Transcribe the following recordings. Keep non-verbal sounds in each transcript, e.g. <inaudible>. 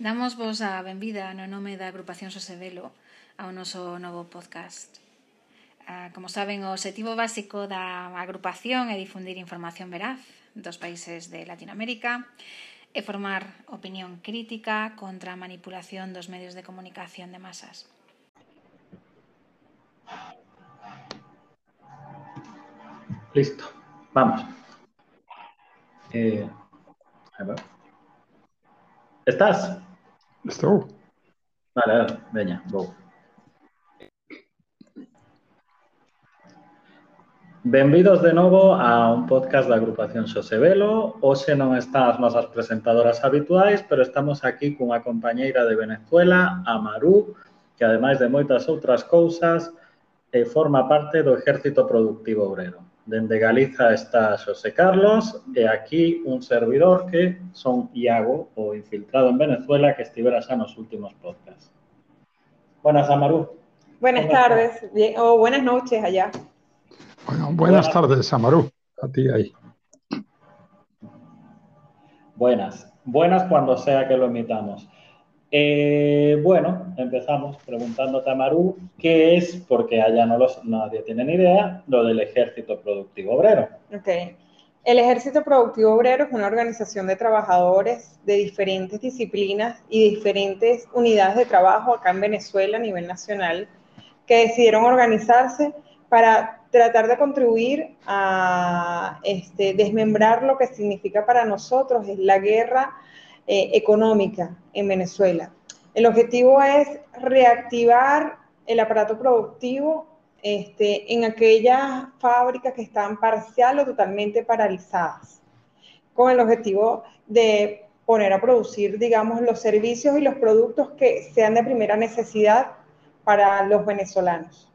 Damos vos a benvida no nome da agrupación Sosevelo ao noso novo podcast. Ah, como saben, o objetivo básico da agrupación é difundir información veraz dos países de Latinoamérica e formar opinión crítica contra a manipulación dos medios de comunicación de masas. Listo, vamos. Eh, ¿Estás? Estou? Vale, veña, vou. Benvidos de novo a un podcast da agrupación Xosebelo. Hoxe non están as nosas presentadoras habituais, pero estamos aquí cunha compañeira de Venezuela, Amaru, que ademais de moitas outras cousas, eh, forma parte do Ejército Productivo Obrero. Dende Galiza está Xosé Carlos e aquí un servidor que son Iago, o infiltrado en Venezuela, que estivera xa nos últimos podcasts. Buenas, Amaru. Buenas tardes, bien, o buenas noches allá. Bueno, buenas tardes, Amaru. A ti ahí. Buenas. Buenas cuando sea que lo emitamos. Eh, bueno, empezamos preguntándote a Maru qué es, porque allá no los, nadie tiene ni idea, lo del Ejército Productivo Obrero. Ok. El Ejército Productivo Obrero es una organización de trabajadores de diferentes disciplinas y diferentes unidades de trabajo acá en Venezuela a nivel nacional que decidieron organizarse para tratar de contribuir a este, desmembrar lo que significa para nosotros es la guerra eh, económica en Venezuela. El objetivo es reactivar el aparato productivo este, en aquellas fábricas que están parcial o totalmente paralizadas, con el objetivo de poner a producir, digamos, los servicios y los productos que sean de primera necesidad para los venezolanos.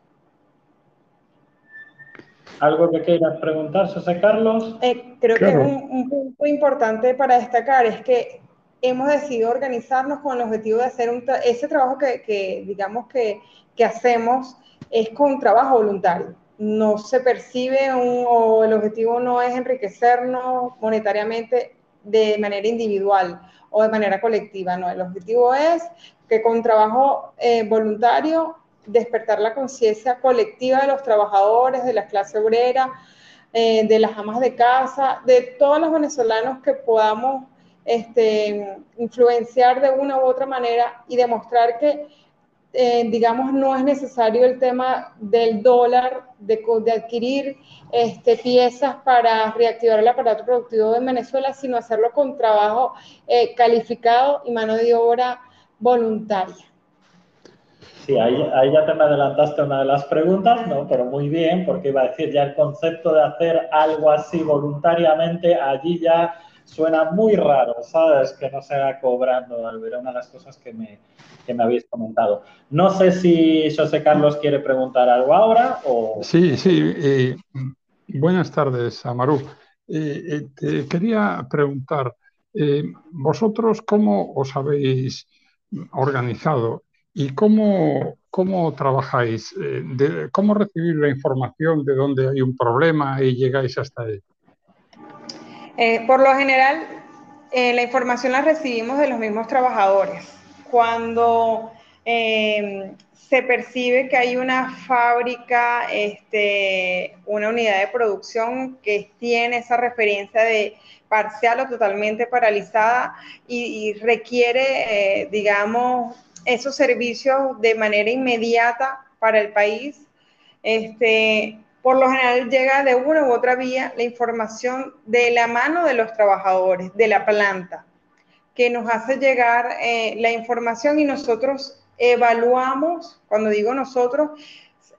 ¿Algo que quieras preguntar, José Carlos? Eh, creo que un, un punto importante para destacar es que hemos decidido organizarnos con el objetivo de hacer un ese trabajo que, digamos que, que, hacemos es con trabajo voluntario. No se percibe un, o el objetivo no es enriquecernos monetariamente de manera individual o de manera colectiva, no. El objetivo es que con trabajo eh, voluntario despertar la conciencia colectiva de los trabajadores, de la clase obrera, eh, de las amas de casa, de todos los venezolanos que podamos este, influenciar de una u otra manera y demostrar que, eh, digamos, no es necesario el tema del dólar, de, de adquirir este, piezas para reactivar el aparato productivo de Venezuela, sino hacerlo con trabajo eh, calificado y mano de obra voluntaria. Sí, ahí, ahí, ya te me adelantaste una de las preguntas, ¿no? Pero muy bien, porque iba a decir ya el concepto de hacer algo así voluntariamente, allí ya suena muy raro, ¿sabes? Que no se haga cobrando, era una de las cosas que me, que me habéis comentado. No sé si José Carlos quiere preguntar algo ahora o... Sí, sí. Eh, buenas tardes, Amaru. Eh, eh, te quería preguntar, ¿vosotros cómo os habéis organizado y cómo, cómo trabajáis? De, ¿Cómo recibir la información de dónde hay un problema y llegáis hasta él? Eh, por lo general, eh, la información la recibimos de los mismos trabajadores. Cuando eh, se percibe que hay una fábrica, este, una unidad de producción que tiene esa referencia de parcial o totalmente paralizada y, y requiere, digamos, esos servicios de manera inmediata para el país, este, por lo general llega de una u otra vía la información de la mano de los trabajadores, de la planta, que nos hace llegar eh, la información y nosotros evaluamos, cuando digo nosotros,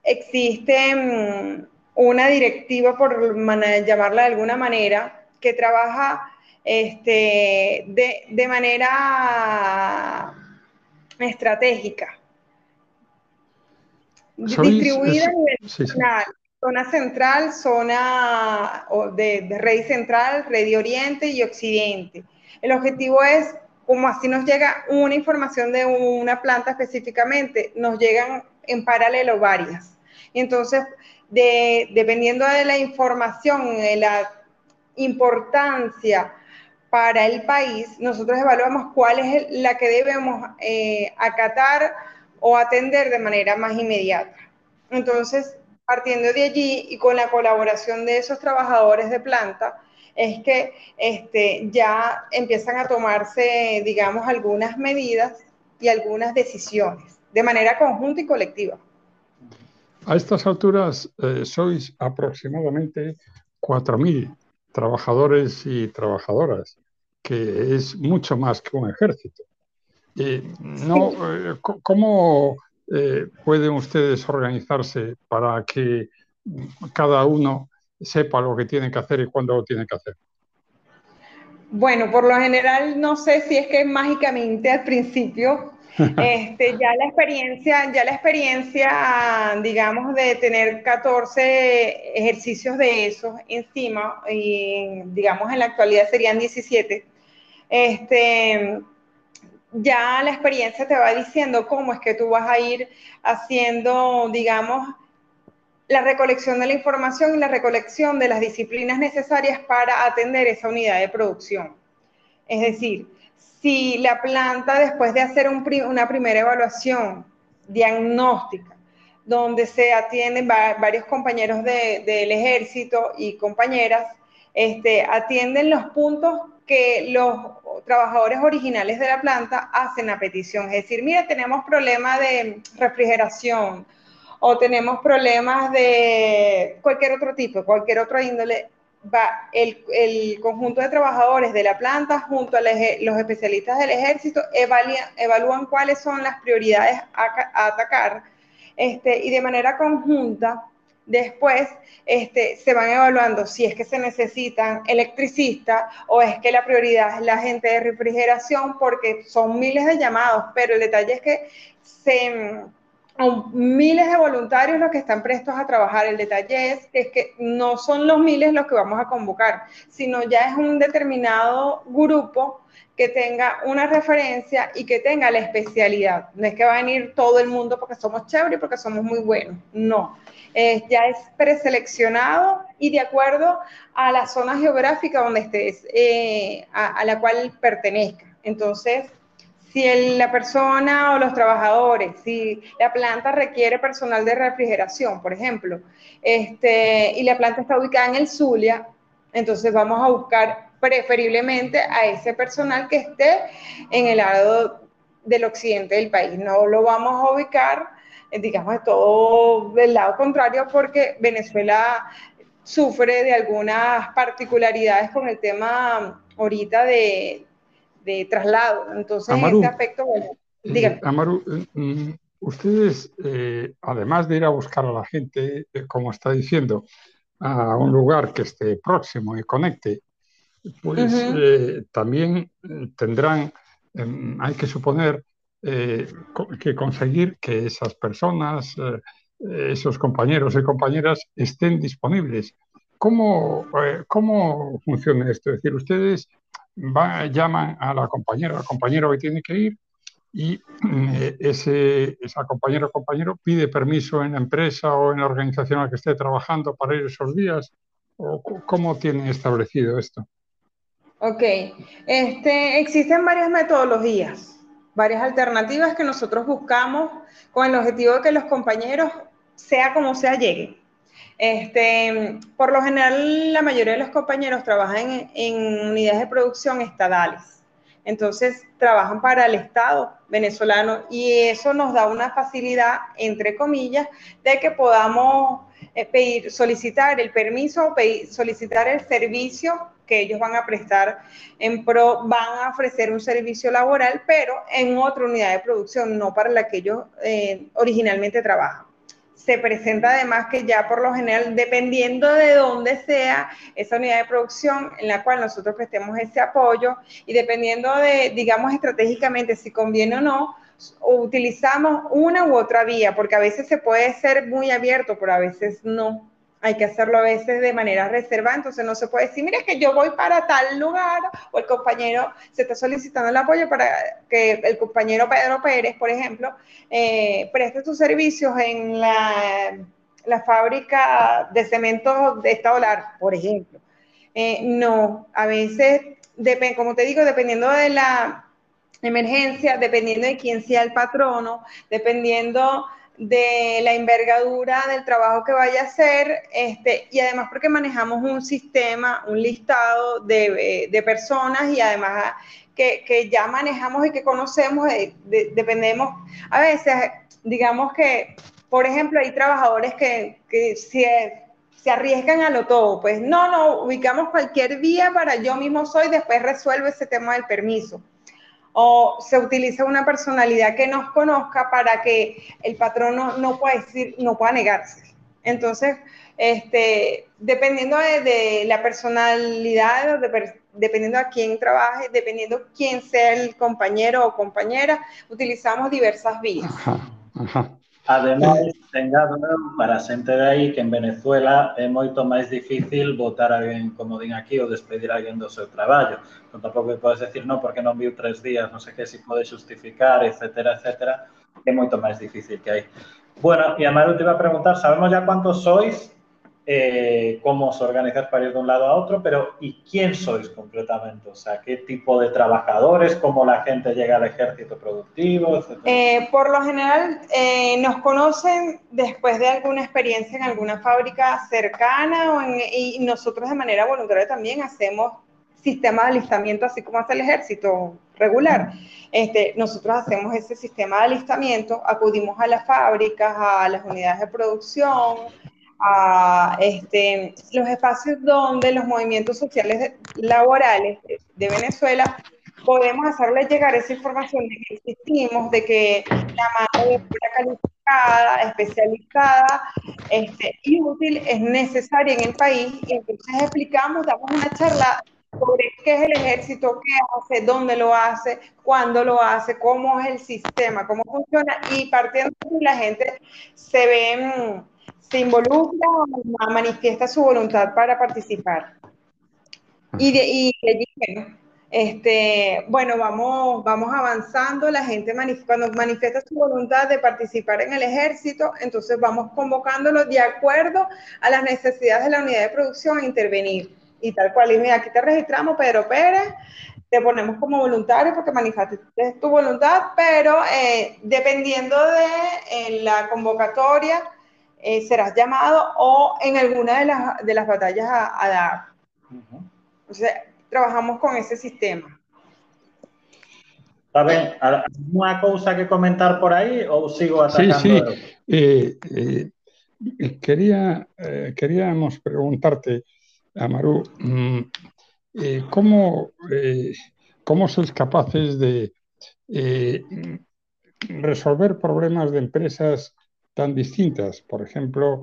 existe mm, una directiva, por llamarla de alguna manera, que trabaja este, de, manera estratégica, distribuida a nivel nacional zona central, zona de, de red central, red de oriente y occidente. El objetivo es, como así nos llega una información de una planta específicamente, nos llegan en paralelo varias. Entonces, de, dependiendo de la información, de la importancia para el país, nosotros evaluamos cuál es la que debemos eh, acatar o atender de manera más inmediata. Entonces, partiendo de allí y con la colaboración de esos trabajadores de planta, es que este, ya empiezan a tomarse, digamos, algunas medidas y algunas decisiones de manera conjunta y colectiva. A estas alturas eh, sois aproximadamente 4.000 trabajadores y trabajadoras, que es mucho más que un ejército. no, eh, ¿Cómo eh, pueden ustedes organizarse para que cada uno sepa lo que tiene que hacer y cuándo lo tiene que hacer? Bueno, por lo general no sé si es que mágicamente al principio <laughs> este, ya la experiencia, ya la experiencia, digamos, de tener 14 ejercicios de esos encima, y digamos en la actualidad serían 17, este, ya la experiencia te va diciendo cómo es que tú vas a ir haciendo, digamos, la recolección de la información y la recolección de las disciplinas necesarias para atender esa unidad de producción. Es decir, si la planta, después de hacer una primera evaluación diagnóstica, donde se atienden varios compañeros del ejército y compañeras, este, atienden los puntos que los trabajadores originales de la planta hacen a petición. Es decir, mira, tenemos problemas de refrigeración o tenemos problemas de cualquier otro tipo, cualquier otro índole va el, conjunto de trabajadores de la planta junto a los especialistas del ejército evalúan cuáles son las prioridades a, atacar este, y de manera conjunta después este, se van evaluando si es que se necesitan electricistas o es que la prioridad es la gente de refrigeración porque son miles de llamados, pero el detalle es que se miles de voluntarios los que están prestos a trabajar. El detalle es que, no son los miles los que vamos a convocar, sino ya es un determinado grupo que tenga una referencia y que tenga la especialidad. No es que va a venir todo el mundo porque somos chéveres y porque somos muy buenos. No. ya es preseleccionado y de acuerdo a la zona geográfica donde estés, eh, a la cual pertenezca. Entonces, si la persona o los trabajadores, si la planta requiere personal de refrigeración, por ejemplo, este, y la planta está ubicada en el Zulia, entonces vamos a buscar preferiblemente a ese personal que esté en el lado del occidente del país. No lo vamos a ubicar, eh, digamos, todo del lado contrario porque Venezuela sufre de algunas particularidades con el tema ahorita de, de traslado. Entonces, en este aspecto, bueno, eh, Amaru, eh, mm, ustedes, eh, además de ir a buscar a la gente, como está diciendo, a un lugar que esté próximo y conecte, pues también tendrán, em, hay que suponer, que conseguir que esas personas, esos compañeros y compañeras estén disponibles. ¿Cómo, ¿Cómo funciona esto? Es decir, ustedes llaman a la compañera, al compañero que tiene que ir y eh, ese, esa compañera o compañero pide permiso en la empresa o en la organización en la que esté trabajando para ir esos días. ¿O ¿Cómo tienen establecido esto? Ok, este, existen varias metodologías, varias alternativas que nosotros buscamos con el objetivo de que los compañeros, sea como sea, lleguen. Este, por lo general, la mayoría de los compañeros trabajan en, unidades de producción estadales. Entonces, trabajan para el Estado venezolano y eso nos da una facilidad, entre comillas, de que podamos eh, pedir, solicitar el permiso, pedir, solicitar el servicio que ellos van a prestar en pro, van a ofrecer un servicio laboral, pero en otra unidad de producción, no para la que ellos eh, originalmente trabajan se presenta además que ya por lo general, dependiendo de dónde sea esa unidad de producción en la cual nosotros prestemos ese apoyo y dependiendo de, digamos, estratégicamente si conviene o no, utilizamos una u otra vía, porque a veces se puede ser muy abierto, pero a veces no hay que hacerlo a veces de manera reservada, entonces no se puede decir, mira, que yo voy para tal lugar, o el compañero se está solicitando el apoyo para que el compañero Pedro Pérez, por ejemplo, eh, preste sus servicios en la, fábrica de cemento de Estadolar, por ejemplo. Eh, no, a veces como te digo, dependiendo de la emergencia, dependiendo de quién sea el patrono, dependiendo de la envergadura del trabajo que vaya a hacer, este, y además porque manejamos un sistema, un listado de, de personas y además que, que, ya manejamos y que conocemos, eh, dependemos, a veces, digamos que, por ejemplo, hay trabajadores que, que se, se arriesgan a lo todo, pues no, no, ubicamos cualquier vía para yo mismo soy, después resuelvo ese tema del permiso o se utiliza una personalidad que nos conozca para que el patrón no, pueda decir, no pueda negarse. Entonces, este, dependiendo de, la personalidad, dependiendo a quién trabaje, dependiendo quién sea el compañero o compañera, utilizamos diversas vías. Además, tengado para xente de aí que en Venezuela é moito máis difícil votar a alguén, como din aquí, ou despedir a alguén do seu traballo. Non tampouco podes decir non porque non viu tres días, non sei que, si pode justificar, etcétera, etcétera. É moito máis difícil que hai. Bueno, e a Maru te iba a preguntar, sabemos ya cuántos sois eh, cómo os organizáis para ir de un lado a otro, pero ¿y quién sois concretamente? O sea, ¿qué tipo de trabajadores? ¿Cómo la gente llega al ejército productivo? Eh, por lo general, eh, nos conocen después de alguna experiencia en alguna fábrica cercana o en, y nosotros de manera voluntaria también hacemos sistema de alistamiento, así como hace el ejército regular. Este, nosotros hacemos ese sistema de alistamiento, acudimos a las fábricas, a las unidades de producción, a este, los espacios donde los movimientos sociales laborales de Venezuela podemos hacerles llegar esa información de que existimos, de que la mano de obra calificada, especializada este, y útil es necesaria en el país. Y entonces explicamos, damos una charla sobre qué es el ejército, qué hace, dónde lo hace, cuándo lo hace, cómo es el sistema, cómo funciona. Y partiendo de la gente se ve se involucra o manifiesta su voluntad para participar. Y de, y bueno, este, bueno, vamos, vamos avanzando, la gente cuando manifiesta su voluntad de participar en el ejército, entonces vamos convocándolo de acuerdo a las necesidades de la unidad de producción a intervenir. Y tal cual, y mira, aquí te registramos, Pedro Pérez, te ponemos como voluntario porque manifiestas tu voluntad, pero eh, dependiendo de eh, la convocatoria, eh, serás llamado o en alguna de las, de las batallas a, dar. Entonces, trabajamos con ese sistema. ¿Saben alguna cosa que comentar por ahí o sigo atacando? Sí, sí. Eh, eh, quería, queríamos preguntarte, Amaru, mm, ¿cómo, ¿cómo sois capaces de resolver problemas de empresas tan distintas. Por ejemplo,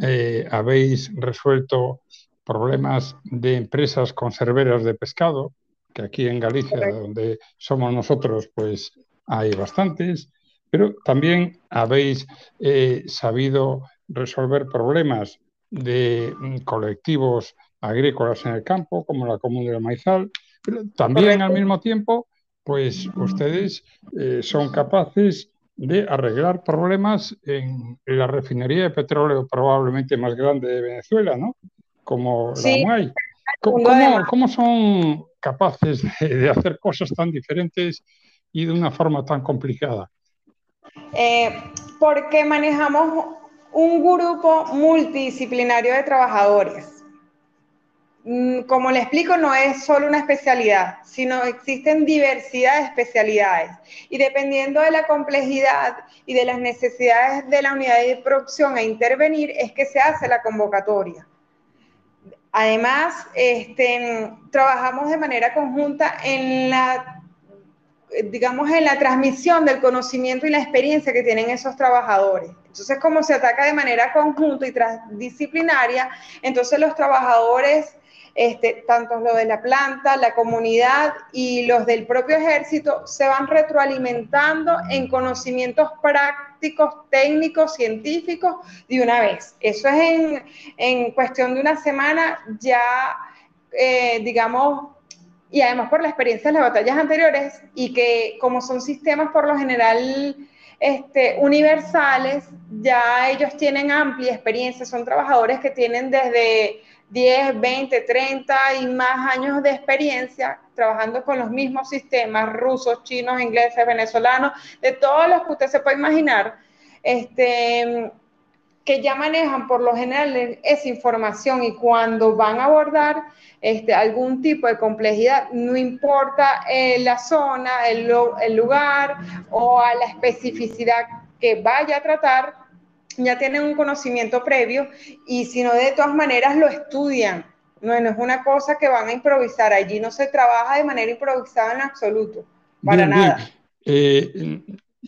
eh, habéis resuelto problemas de empresas conserveras de pescado, que aquí en Galicia, donde somos nosotros, pues hay bastantes, pero también habéis eh, sabido resolver problemas de mm, colectivos agrícolas en el campo, como la Comuna del Maizal, pero también al mismo tiempo, pues ustedes eh, son capaces de arreglar problemas en la refinería de petróleo probablemente más grande de Venezuela, ¿no? Como la ¿Cómo, son capaces de, hacer cosas tan diferentes y de una forma tan complicada? Eh, porque manejamos un grupo multidisciplinario de trabajadores. Mm, como le explico, no es solo una especialidad, sino existen diversidad de especialidades. Y dependiendo de la complejidad y de las necesidades de la unidad de producción a intervenir, es que se hace la convocatoria. Además, este, trabajamos de manera conjunta en la, digamos, en la transmisión del conocimiento y la experiencia que tienen esos trabajadores. Entonces, como se ataca de manera conjunta y transdisciplinaria, entonces los trabajadores este, tanto los de la planta, la comunidad y los del propio ejército se van retroalimentando en conocimientos prácticos, técnicos, científicos de una vez. Eso es en, cuestión de una semana ya, eh, digamos, y además por la experiencia de las batallas anteriores y que como son sistemas por lo general este, universales, ya ellos tienen amplia experiencia, son trabajadores que tienen desde 10, 20, 30 y más años de experiencia trabajando con los mismos sistemas rusos, chinos, ingleses, venezolanos, de todos los que usted se puede imaginar, este, que ya manejan por lo general esa información y cuando van a abordar este, algún tipo de complejidad, no importa eh, la zona, el, el lugar o a la especificidad que vaya a tratar, ya tienen un conocimiento previo y si no, de todas maneras lo estudian. No, es una cosa que van a improvisar. Allí no se trabaja de manera improvisada en absoluto, para nada. Eh,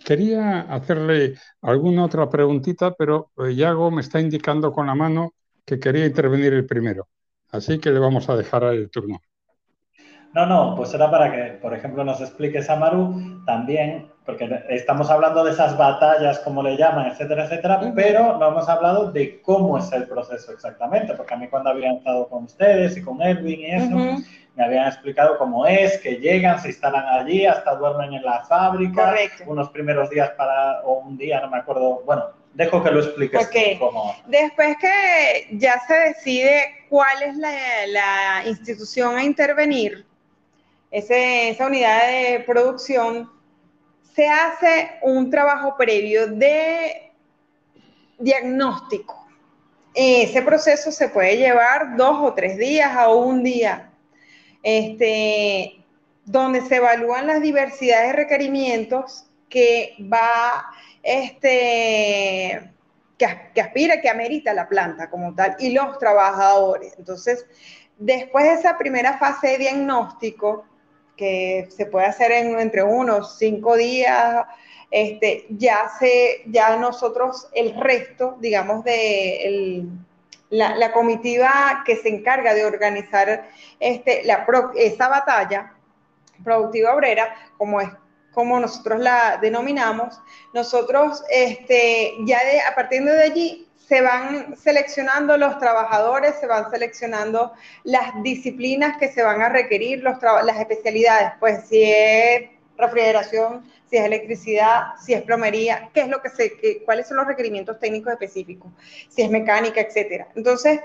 quería hacerle alguna otra preguntita, pero eh, Yago me está indicando con la mano que quería intervenir el primero. Así que le vamos a dejar el turno. No, no, pues era para que, por ejemplo, nos expliques a Maru también, porque estamos hablando de esas batallas, como le llaman, etcétera, etcétera, pero no hemos hablado de cómo es el proceso exactamente, porque a mí cuando había estado con ustedes y con Edwin y eso, me habían explicado cómo es, que llegan, se instalan allí, hasta duermen en la fábrica, unos primeros días para, o un día, no me acuerdo, bueno, dejo que lo expliques cómo. Después que ya se decide cuál es la, la institución a intervenir, esa unidad de producción, se hace un trabajo previo de diagnóstico. Ese proceso se puede llevar dos o tres días o un día, este, donde se evalúan las diversidades de requerimientos que va, este, que, que aspira, que amerita la planta como tal y los trabajadores. Entonces, después de esa primera fase de diagnóstico, que se puede hacer en entre unos cinco días, este, ya, se, ya nosotros el resto, digamos, de la, comitiva que se encarga de organizar este, la, esa batalla productiva obrera, como es como nosotros la denominamos, nosotros este, ya de, a partir de allí se van seleccionando los trabajadores, se van seleccionando las disciplinas que se van a requerir, los las especialidades, pues si es refrigeración, si es electricidad, si es plomería, qué es lo que se, cuáles son los requerimientos técnicos específicos, si es mecánica, etcétera. Entonces,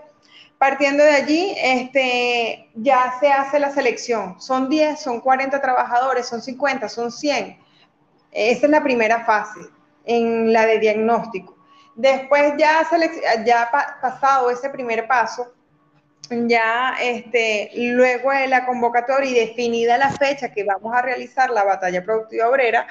partiendo de allí, este, ya se hace la selección. Son 10, son 40 trabajadores, son 50, son 100. Esa es la primera fase en la de diagnóstico. Después ya, ya pasado ese primer paso, ya este, luego de la convocatoria y definida la fecha que vamos a realizar la batalla productiva obrera,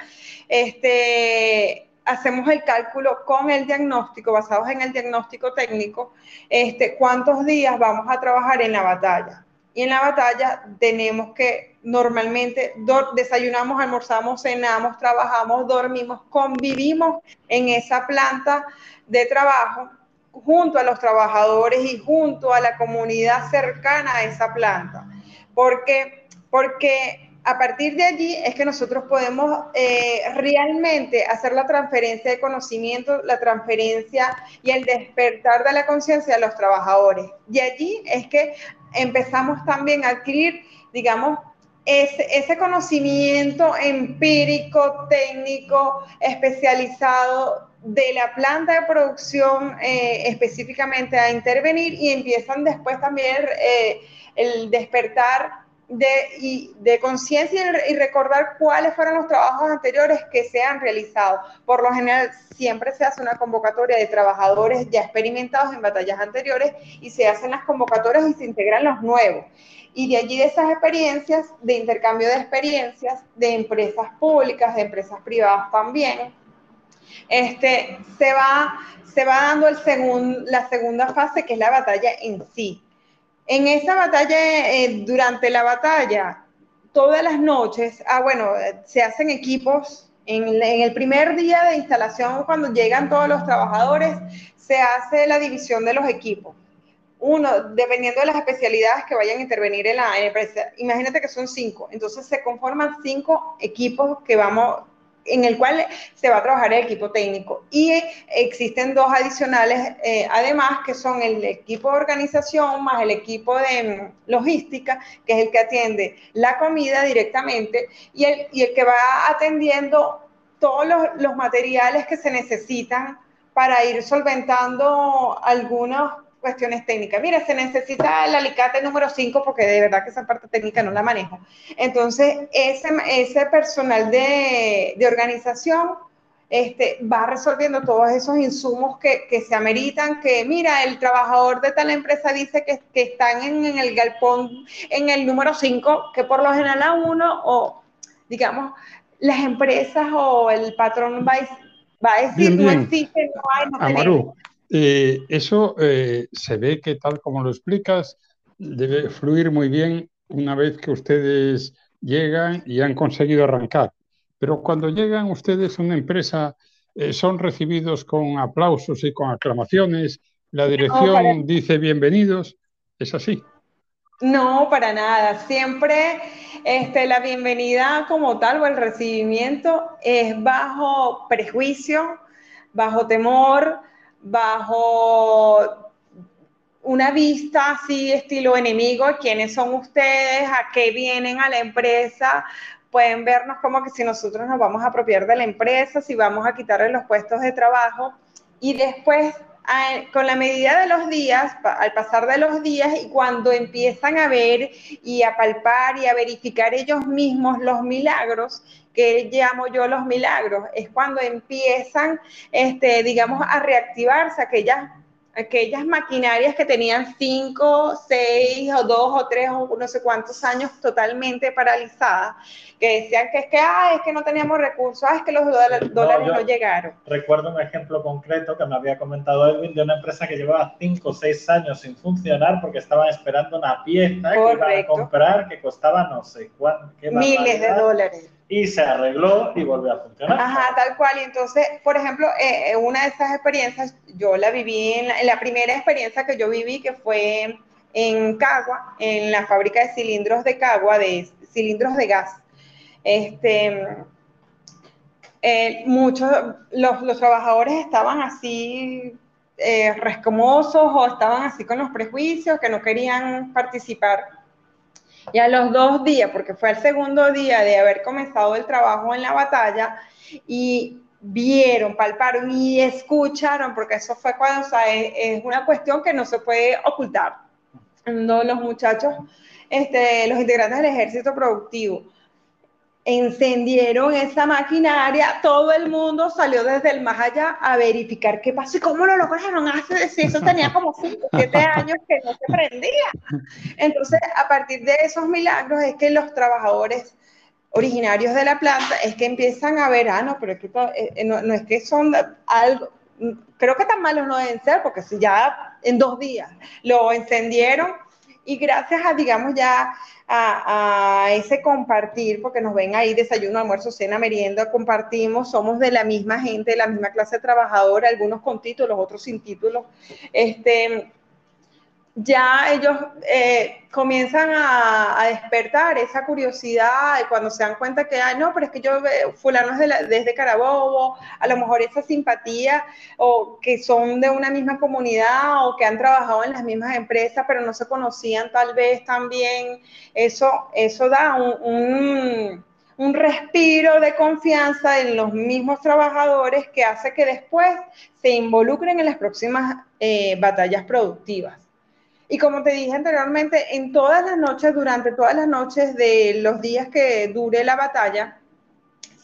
este, hacemos el cálculo con el diagnóstico, basados en el diagnóstico técnico, este, cuántos días vamos a trabajar en la batalla. Y en la batalla tenemos que normalmente desayunamos, almorzamos, cenamos, trabajamos, dormimos, convivimos en esa planta de trabajo junto a los trabajadores y junto a la comunidad cercana a esa planta. Porque, porque a partir de allí es que nosotros podemos eh, realmente hacer la transferencia de conocimiento, la transferencia y el despertar de la conciencia de los trabajadores. Y allí es que empezamos también a adquirir, digamos, ese, ese conocimiento empírico, técnico, especializado de la planta de producción eh, específicamente a intervenir y empiezan después también eh, el despertar de, de conciencia y recordar cuáles fueron los trabajos anteriores que se han realizado. Por lo general, siempre se hace una convocatoria de trabajadores ya experimentados en batallas anteriores y se hacen las convocatorias y se integran los nuevos. Y de allí de esas experiencias, de intercambio de experiencias, de empresas públicas, de empresas privadas también, este, se, va, se va dando el la segunda fase, que es la batalla en sí. En esa batalla, eh, durante la batalla, todas las noches, ah, bueno, se hacen equipos. En el primer día de instalación, cuando llegan todos los trabajadores, se hace la división de los equipos uno, dependiendo de las especialidades que vayan a intervenir en la empresa, imagínate que son cinco, entonces se conforman cinco equipos que vamos, en el cual se va a trabajar el equipo técnico. Y existen dos adicionales, eh, además, que son el equipo de organización más el equipo de mm, logística, que es el que atiende la comida directamente y el, y el que va atendiendo todos los, materiales que se necesitan para ir solventando algunas cuestiones técnicas. Mira, se necesita el alicate número 5 porque de verdad que esa parte técnica no la manejo. Entonces, ese, ese personal de, de organización este, va resolviendo todos esos insumos que, que, se ameritan, que mira, el trabajador de tal empresa dice que, que están en, en, el galpón, en el número 5, que por lo general a uno, o digamos, las empresas o el patrón va, va a decir, no existe, no hay, no Amaru, eh, eso eh, se ve que tal como lo explicas, debe fluir muy bien una vez que ustedes llegan y han conseguido arrancar. Pero cuando llegan ustedes a una empresa, eh, son recibidos con aplausos y con aclamaciones, la dirección dice bienvenidos, ¿es así? No, para nada. Siempre este, la bienvenida como tal o el recibimiento es bajo prejuicio, bajo temor, bajo una vista así estilo enemigo, quiénes son ustedes, a qué vienen a la empresa, pueden vernos como que si nosotros nos vamos a apropiar de la empresa, si vamos a quitarle los puestos de trabajo. Y después con la medida de los días, al pasar de los días y cuando empiezan a ver y a palpar y a verificar ellos mismos los milagros, que llamo yo los milagros, es cuando empiezan, este, digamos, a reactivarse aquellas aquellas maquinarias que tenían cinco, seis o dos o tres o no sé cuántos años totalmente paralizadas, que decían que es que, ah, es que no teníamos recursos, ah, es que los dólares no, llegaron. Recuerdo un ejemplo concreto que me había comentado Edwin de una empresa que llevaba cinco o seis años sin funcionar porque estaban esperando una pieza que iban a comprar que costaba no sé cuánto. Miles de dólares y se arregló y volvió a funcionar. Ajá, tal cual. Y entonces, por ejemplo, eh, eh, una de esas experiencias, yo la viví en la, primera experiencia que yo viví, que fue en Cagua, en la fábrica de cilindros de Cagua, de cilindros de gas. Este, eh, muchos, los, los, trabajadores estaban así eh, rescomosos o estaban así con los prejuicios, que no querían participar y a los dos días, porque fue el segundo día de haber comenzado el trabajo en la batalla, y vieron, palparon y escucharon, porque eso fue cuando, o sea, es, una cuestión que no se puede ocultar. No, los muchachos, este, los integrantes del ejército productivo, encendieron esa maquinaria, todo el mundo salió desde el más allá a verificar qué pasó y cómo lo lograron. Hace si eso tenía como 5 7 años que no se prendía. Entonces, a partir de esos milagros es que los trabajadores originarios de la planta es que empiezan a ver, ah, no, pero es que eh, eh, no, es que son algo, creo que tan malos no deben ser, porque si ya en dos días lo encendieron y gracias a, digamos, ya a, ese compartir, porque nos ven ahí desayuno, almuerzo, cena, merienda, compartimos, somos de la misma gente, de la misma clase trabajadora, algunos con títulos, otros sin títulos. Este, ya ellos eh, comienzan a, despertar esa curiosidad y cuando se dan cuenta que, ay, no, pero es que yo, fulano es de desde Carabobo, a lo mejor esa simpatía o que son de una misma comunidad o que han trabajado en las mismas empresas, pero no se conocían tal vez también, eso, eso da un, un, respiro de confianza en los mismos trabajadores que hace que después se involucren en las próximas eh, batallas productivas. Y como te dije anteriormente, en todas las noches, durante todas las noches de los días que dure la batalla,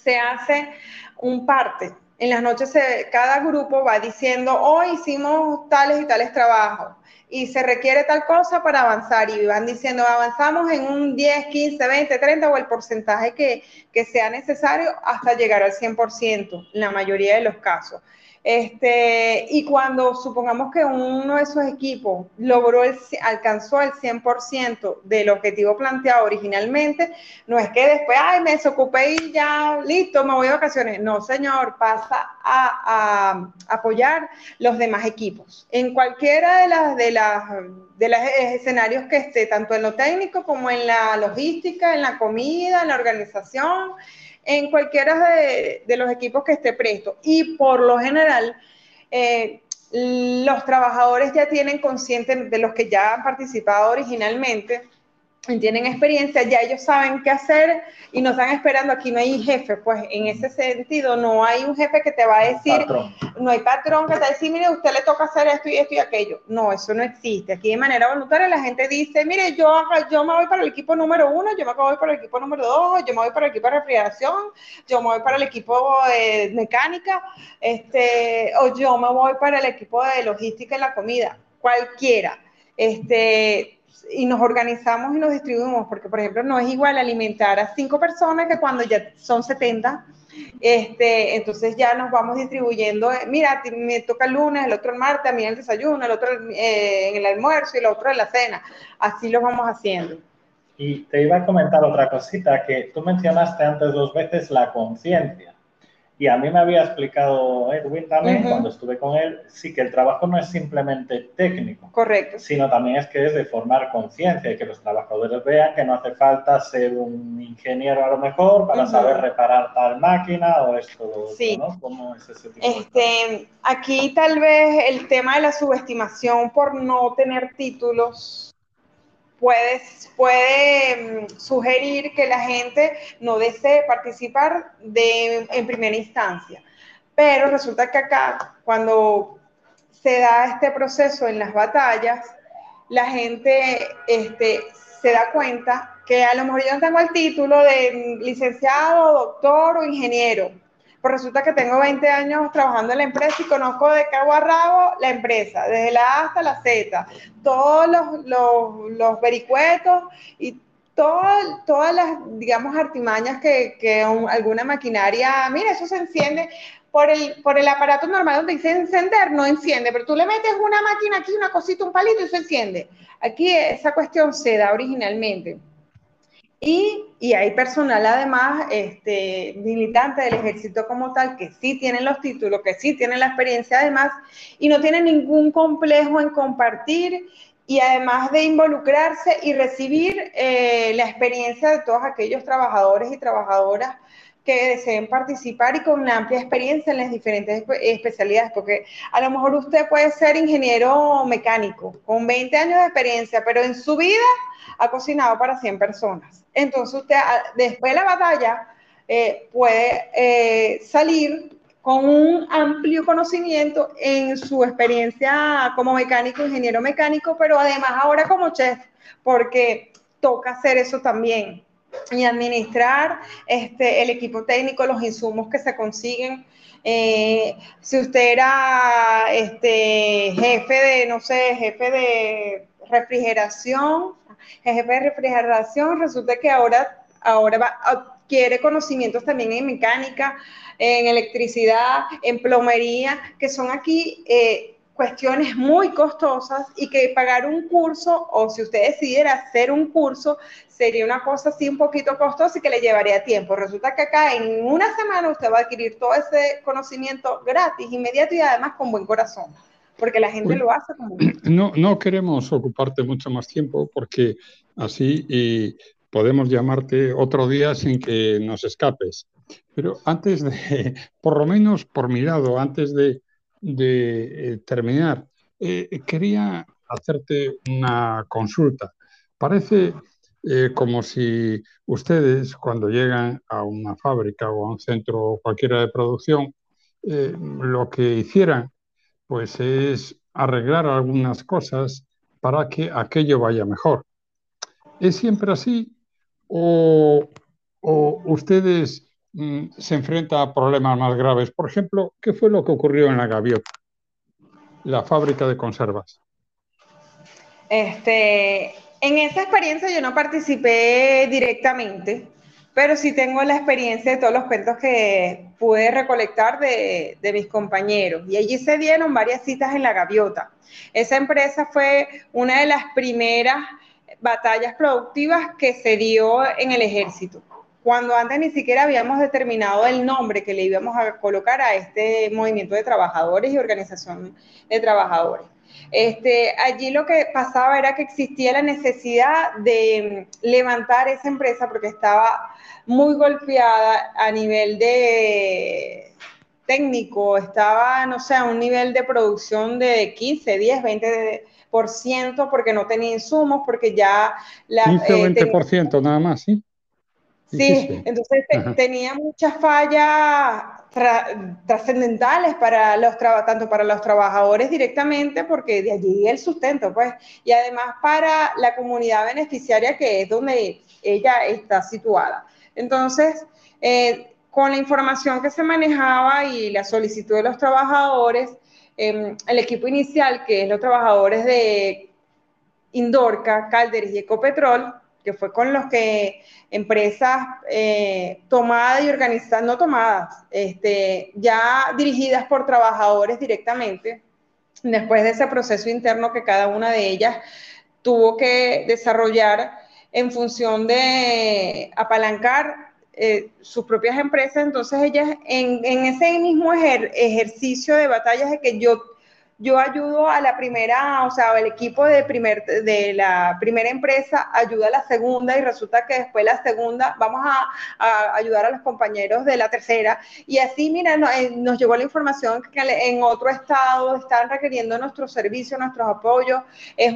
se hace un parte. En las noches cada grupo va diciendo, hoy hicimos tales y tales trabajos y se requiere tal cosa para avanzar y van diciendo, avanzamos en un 10, 15, 20, 30 o el porcentaje que, que sea necesario hasta llegar al 100% en la mayoría de los casos. Este, y cuando supongamos que uno de esos equipos logró el, alcanzó el 100% del objetivo planteado originalmente, no es que después, ay, me desocupé y ya, listo, me voy de vacaciones. No, señor, pasa a, apoyar los demás equipos. En cualquiera de las, de las, de los escenarios que esté, tanto en lo técnico como en la logística, en la comida, en la organización, en cualquiera de, los equipos que esté presto. Y por lo general, eh, los trabajadores ya tienen consciente de los que ya han participado originalmente, tienen experiencia, ya ellos saben qué hacer y no están esperando, aquí no hay jefe, pues en ese sentido no hay un jefe que te va a decir, no hay patrón que te va a decir, mire, usted le toca hacer esto y esto y aquello. No, eso no existe. Aquí de manera voluntaria la gente dice, mire, yo, yo me voy para el equipo número uno, yo me voy para el equipo número dos, yo me voy para el equipo de refrigeración, yo me voy para el equipo de mecánica, este, o yo me voy para el equipo de logística y la comida, cualquiera. Este, y nos organizamos y nos distribuimos, porque por ejemplo no es igual alimentar a cinco personas que cuando ya son 70, este, entonces ya nos vamos distribuyendo, mira, me toca el lunes, el otro el martes, a mí el desayuno, el otro eh, en el almuerzo y el otro en la cena, así lo vamos haciendo. Y te iba a comentar otra cosita, que tú mencionaste antes dos veces la conciencia. Y a mí me había explicado Edwin también, cuando estuve con él, sí que el trabajo no es simplemente técnico. Correcto. Sino también es que es de formar conciencia y que los trabajadores vean que no hace falta ser un ingeniero a lo mejor para saber reparar tal máquina o esto, sí. ¿no? ¿Cómo es ese tipo este, Aquí tal vez el tema de la subestimación por no tener títulos puede, puede mm, sugerir que la gente no desee participar de, en primera instancia. Pero resulta que acá, cuando se da este proceso en las batallas, la gente este, se da cuenta que a lo mejor yo no tengo el título de licenciado, doctor o ingeniero, pues resulta que tengo 20 años trabajando en la empresa y conozco de cabo a rabo la empresa, desde la A hasta la Z, todos los, los, los vericuetos y todas, todas las, digamos, artimañas que, que alguna maquinaria, mira, eso se enciende por el, por el aparato normal donde dice encender, no enciende, pero tú le metes una máquina aquí, una cosita, un palito y se enciende. Aquí esa cuestión se da originalmente. Y, y, hay personal además, este, militante del ejército como tal, que sí tienen los títulos, que sí tienen la experiencia además, y no tienen ningún complejo en compartir y además de involucrarse y recibir eh, la experiencia de todos aquellos trabajadores y trabajadoras que deseen participar y con una amplia experiencia en las diferentes especialidades, porque a lo mejor usted puede ser ingeniero mecánico con 20 años de experiencia, pero en su vida ha cocinado para 100 personas. Entonces usted después de la batalla eh, puede eh, salir con un amplio conocimiento en su experiencia como mecánico, ingeniero mecánico, pero además ahora como chef, porque toca hacer eso también y administrar este, el equipo técnico, los insumos que se consiguen. Eh, si usted era este, jefe de, no sé, jefe de refrigeración, jefe de refrigeración, resulta que ahora, ahora va, adquiere conocimientos también en mecánica, en electricidad, en plomería, que son aquí eh, cuestiones muy costosas y que pagar un curso o si usted decidiera hacer un curso sería una cosa así un poquito costosa y que le llevaría tiempo. Resulta que acá en una semana usted va a adquirir todo ese conocimiento gratis, inmediato y además con buen corazón, porque la gente lo hace como... No, no queremos ocuparte mucho más tiempo porque así y podemos llamarte otro día sin que nos escapes. Pero antes de, <laughs> por lo menos por mi lado, antes de de eh, terminar, eh, quería hacerte una consulta. Parece eh, como si ustedes, cuando llegan a una fábrica o a un centro cualquiera de producción, lo que hicieran pues es arreglar algunas cosas para que aquello vaya mejor. ¿Es siempre así? ¿O, o ustedes se enfrenta a problemas más graves. Por ejemplo, ¿qué fue lo que ocurrió en la Gaviota, la fábrica de conservas? Este, en esa experiencia yo no participé directamente, pero sí tengo la experiencia de todos los cuentos que pude recolectar de, de, mis compañeros. Y allí se dieron varias citas en la gaviota. Esa empresa fue una de las primeras batallas productivas que se dio en el ejército cuando antes ni siquiera habíamos determinado el nombre que le íbamos a colocar a este movimiento de trabajadores y organización de trabajadores. Este, allí lo que pasaba era que existía la necesidad de levantar esa empresa porque estaba muy golpeada a nivel de técnico, estaba, no sé, a un nivel de producción de 15, 10, 20 porque no tenía insumos, porque ya... La, 15 o 20% eh, nada más, ¿sí? Sí, entonces tenía muchas fallas trascendentales para los tanto para los trabajadores directamente, porque de allí el sustento, pues, y además para la comunidad beneficiaria que es donde ella está situada. Entonces, eh, con la información que se manejaba y la solicitud de los trabajadores, em, el equipo inicial, que es los trabajadores de Indorca, Calderes y Ecopetrol, que fue con los que empresas eh, tomadas y organizadas, no tomadas, este, ya dirigidas por trabajadores directamente, después de ese proceso interno que cada una de ellas tuvo que desarrollar en función de apalancar eh, sus propias empresas, entonces ellas en, ese mismo ejercicio de batallas de que yo yo ayudo a la primera, o sea, el equipo de, primer, de la primera empresa ayuda a la segunda y resulta que después la segunda vamos a, ayudar a los compañeros de la tercera. Y así, mira, eh, nos llegó la información que en otro estado están requiriendo nuestros servicios, nuestros apoyos,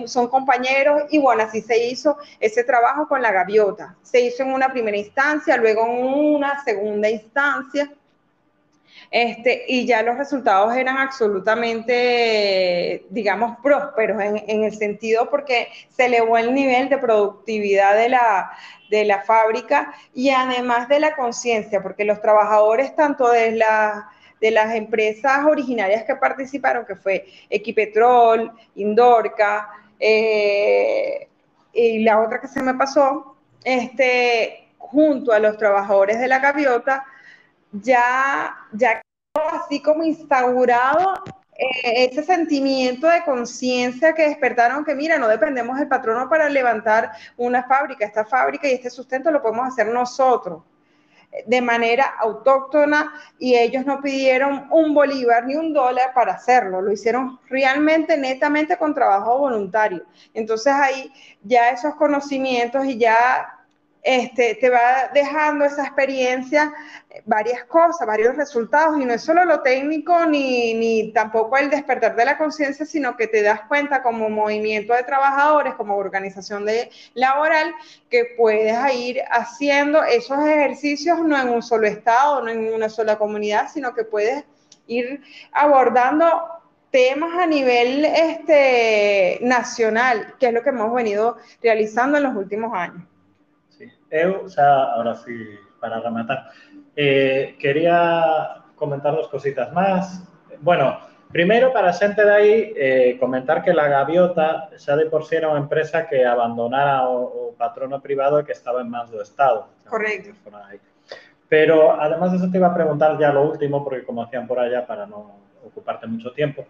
son compañeros y bueno, así se hizo ese trabajo con la gaviota. Se hizo en una primera instancia, luego en una segunda instancia este, y ya los resultados eran absolutamente, digamos, prósperos en, el sentido porque se elevó el nivel de productividad de la, de la fábrica y además de la conciencia, porque los trabajadores tanto de la de las empresas originarias que participaron, que fue Equipetrol, Indorca, eh, y la otra que se me pasó, este, junto a los trabajadores de la gaviota, ya, ya así como instaurado eh, ese sentimiento de conciencia que despertaron que, mira, no dependemos del patrono para levantar una fábrica, esta fábrica y este sustento lo podemos hacer nosotros de manera autóctona y ellos no pidieron un bolívar ni un dólar para hacerlo, lo hicieron realmente, netamente con trabajo voluntario. Entonces ahí ya esos conocimientos y ya este, te va dejando esa experiencia varias cosas, varios resultados, y no es solo lo técnico ni, ni tampoco el despertar de la conciencia, sino que te das cuenta como movimiento de trabajadores, como organización laboral, que puedes ir haciendo esos ejercicios no en un solo estado, no en una sola comunidad, sino que puedes ir abordando temas a nivel este, nacional, que es lo que hemos venido realizando en los últimos años. Eu, xa, ahora sí, para rematar, eh, quería comentar dos cositas máis. Bueno, primeiro, para a xente de aí, eh, comentar que la Gaviota xa de por si era unha empresa que abandonara o, o patrono privado e que estaba en mans do Estado. Correcto. Pero, además de eso, te iba a preguntar ya lo último, porque como hacían por allá, para no ocuparte mucho tiempo,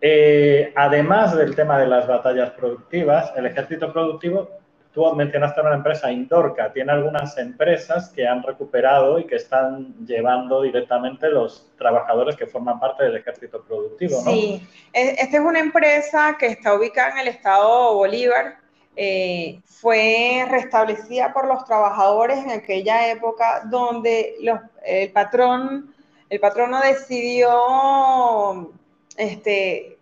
eh, además del tema de las batallas productivas, el ejército productivo Tú mencionaste una empresa, Indorca, tiene algunas empresas que han recuperado y que están llevando directamente los trabajadores que forman parte del ejército productivo, ¿no? Sí, e, esta es una empresa que está ubicada en el estado Bolívar. Eh, fue restablecida por los trabajadores en aquella época donde el patrón, el patrono decidió este,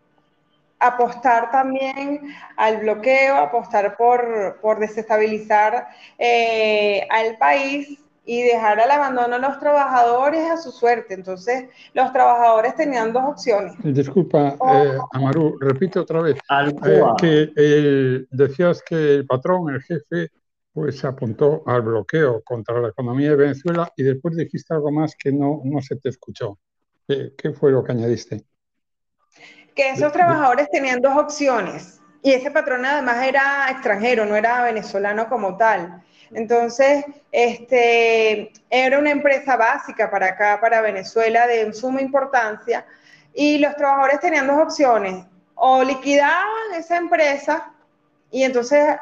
apostar también al bloqueo, apostar por, desestabilizar eh, al país y dejar al abandono a los trabajadores a su suerte. Entonces, los trabajadores tenían dos opciones. Disculpa, eh, Amaru, repite otra vez. Eh, que decías que el patrón, el jefe, pues se apuntó al bloqueo contra la economía de Venezuela y después dijiste algo más que no, no se te escuchó. ¿Qué fue lo que añadiste? Que esos trabajadores tenían dos opciones y ese patrón además era extranjero, no era venezolano como tal. Entonces, este, era una empresa básica para acá, para Venezuela, de suma importancia, y los trabajadores tenían dos opciones, o liquidaban esa empresa y entonces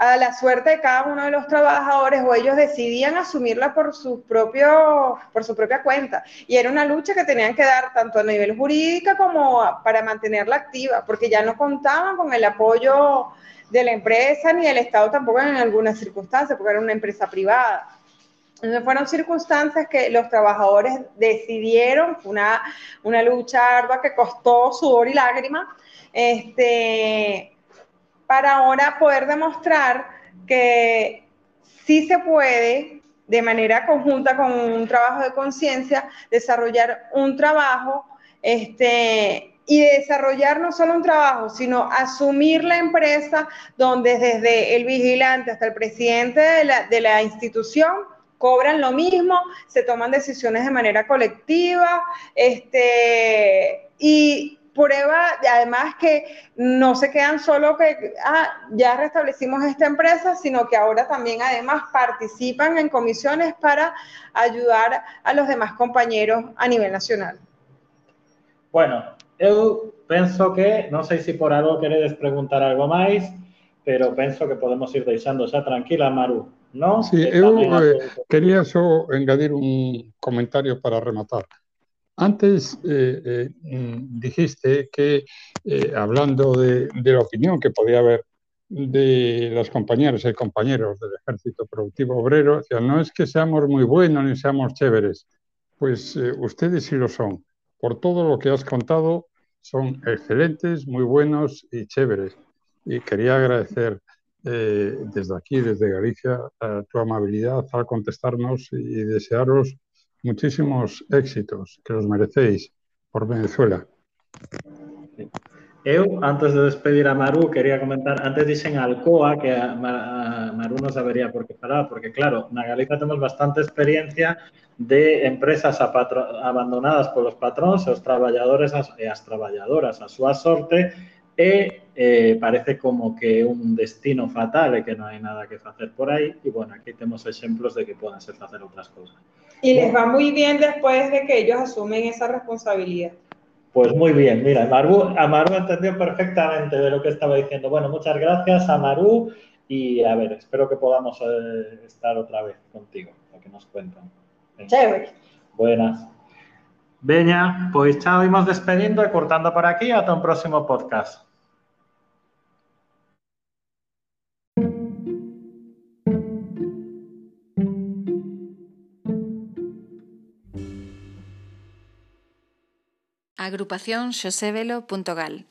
a la suerte de cada uno de los trabajadores o ellos decidían asumirla por su, propio, por su propia cuenta. Y era una lucha que tenían que dar tanto a nivel jurídico como para mantenerla activa, porque ya no contaban con el apoyo de la empresa ni del Estado tampoco en algunas circunstancias, porque era una empresa privada. Entonces fueron circunstancias que los trabajadores decidieron, una, una lucha ardua que costó sudor y lágrimas, este, para ahora poder demostrar que sí se puede, de manera conjunta con un trabajo de conciencia, desarrollar un trabajo este, y desarrollar no solo un trabajo, sino asumir la empresa donde desde el vigilante hasta el presidente de la, de la institución cobran lo mismo, se toman decisiones de manera colectiva, este, y prueba, además que no se quedan solo que ah, ya restablecimos esta empresa, sino que ahora también además participan en comisiones para ayudar a los demás compañeros a nivel nacional. Bueno, yo pienso que, no sé si por algo queréis preguntar algo más, pero pienso que podemos ir deixando ya tranquila, Maru, ¿no? Sí, yo eh, quería solo añadir un comentario para rematar. Antes eh, eh, mm, dijiste que, eh, hablando de, la opinión que podía haber de las compañeras y compañeros del Ejército Productivo Obrero, no es que seamos muy buenos ni seamos chéveres, pues ustedes sí lo son. Por todo lo que has contado, son excelentes, muy buenos y chéveres. Y quería agradecer desde aquí, desde Galicia, tu amabilidad al contestarnos y desearos muchísimos éxitos que os merecéis por Venezuela. Eu, antes de despedir a Maru, quería comentar, antes dixen Alcoa, que a, Maru non sabería por que falar, porque claro, na Galiza temos bastante experiencia de empresas abandonadas polos patróns, os traballadores as, e as traballadoras, a súa sorte, e eh, parece como que é un destino fatal e que non hai nada que facer por aí, e bueno, aquí temos exemplos de que poden ser facer outras cousas. Y les va muy bien después de que ellos asumen esa responsabilidad. Pues muy bien, mira, Amaru, entendió perfectamente de lo que estaba diciendo. Bueno, muchas gracias, Amaru, y a ver, espero que podamos eh, estar otra vez contigo, para que nos cuentan. Chévere. Buenas. Veña, pues chao, íbamos despediendo y cortando por aquí. Hasta un próximo podcast. Agrupación xosevelo.gal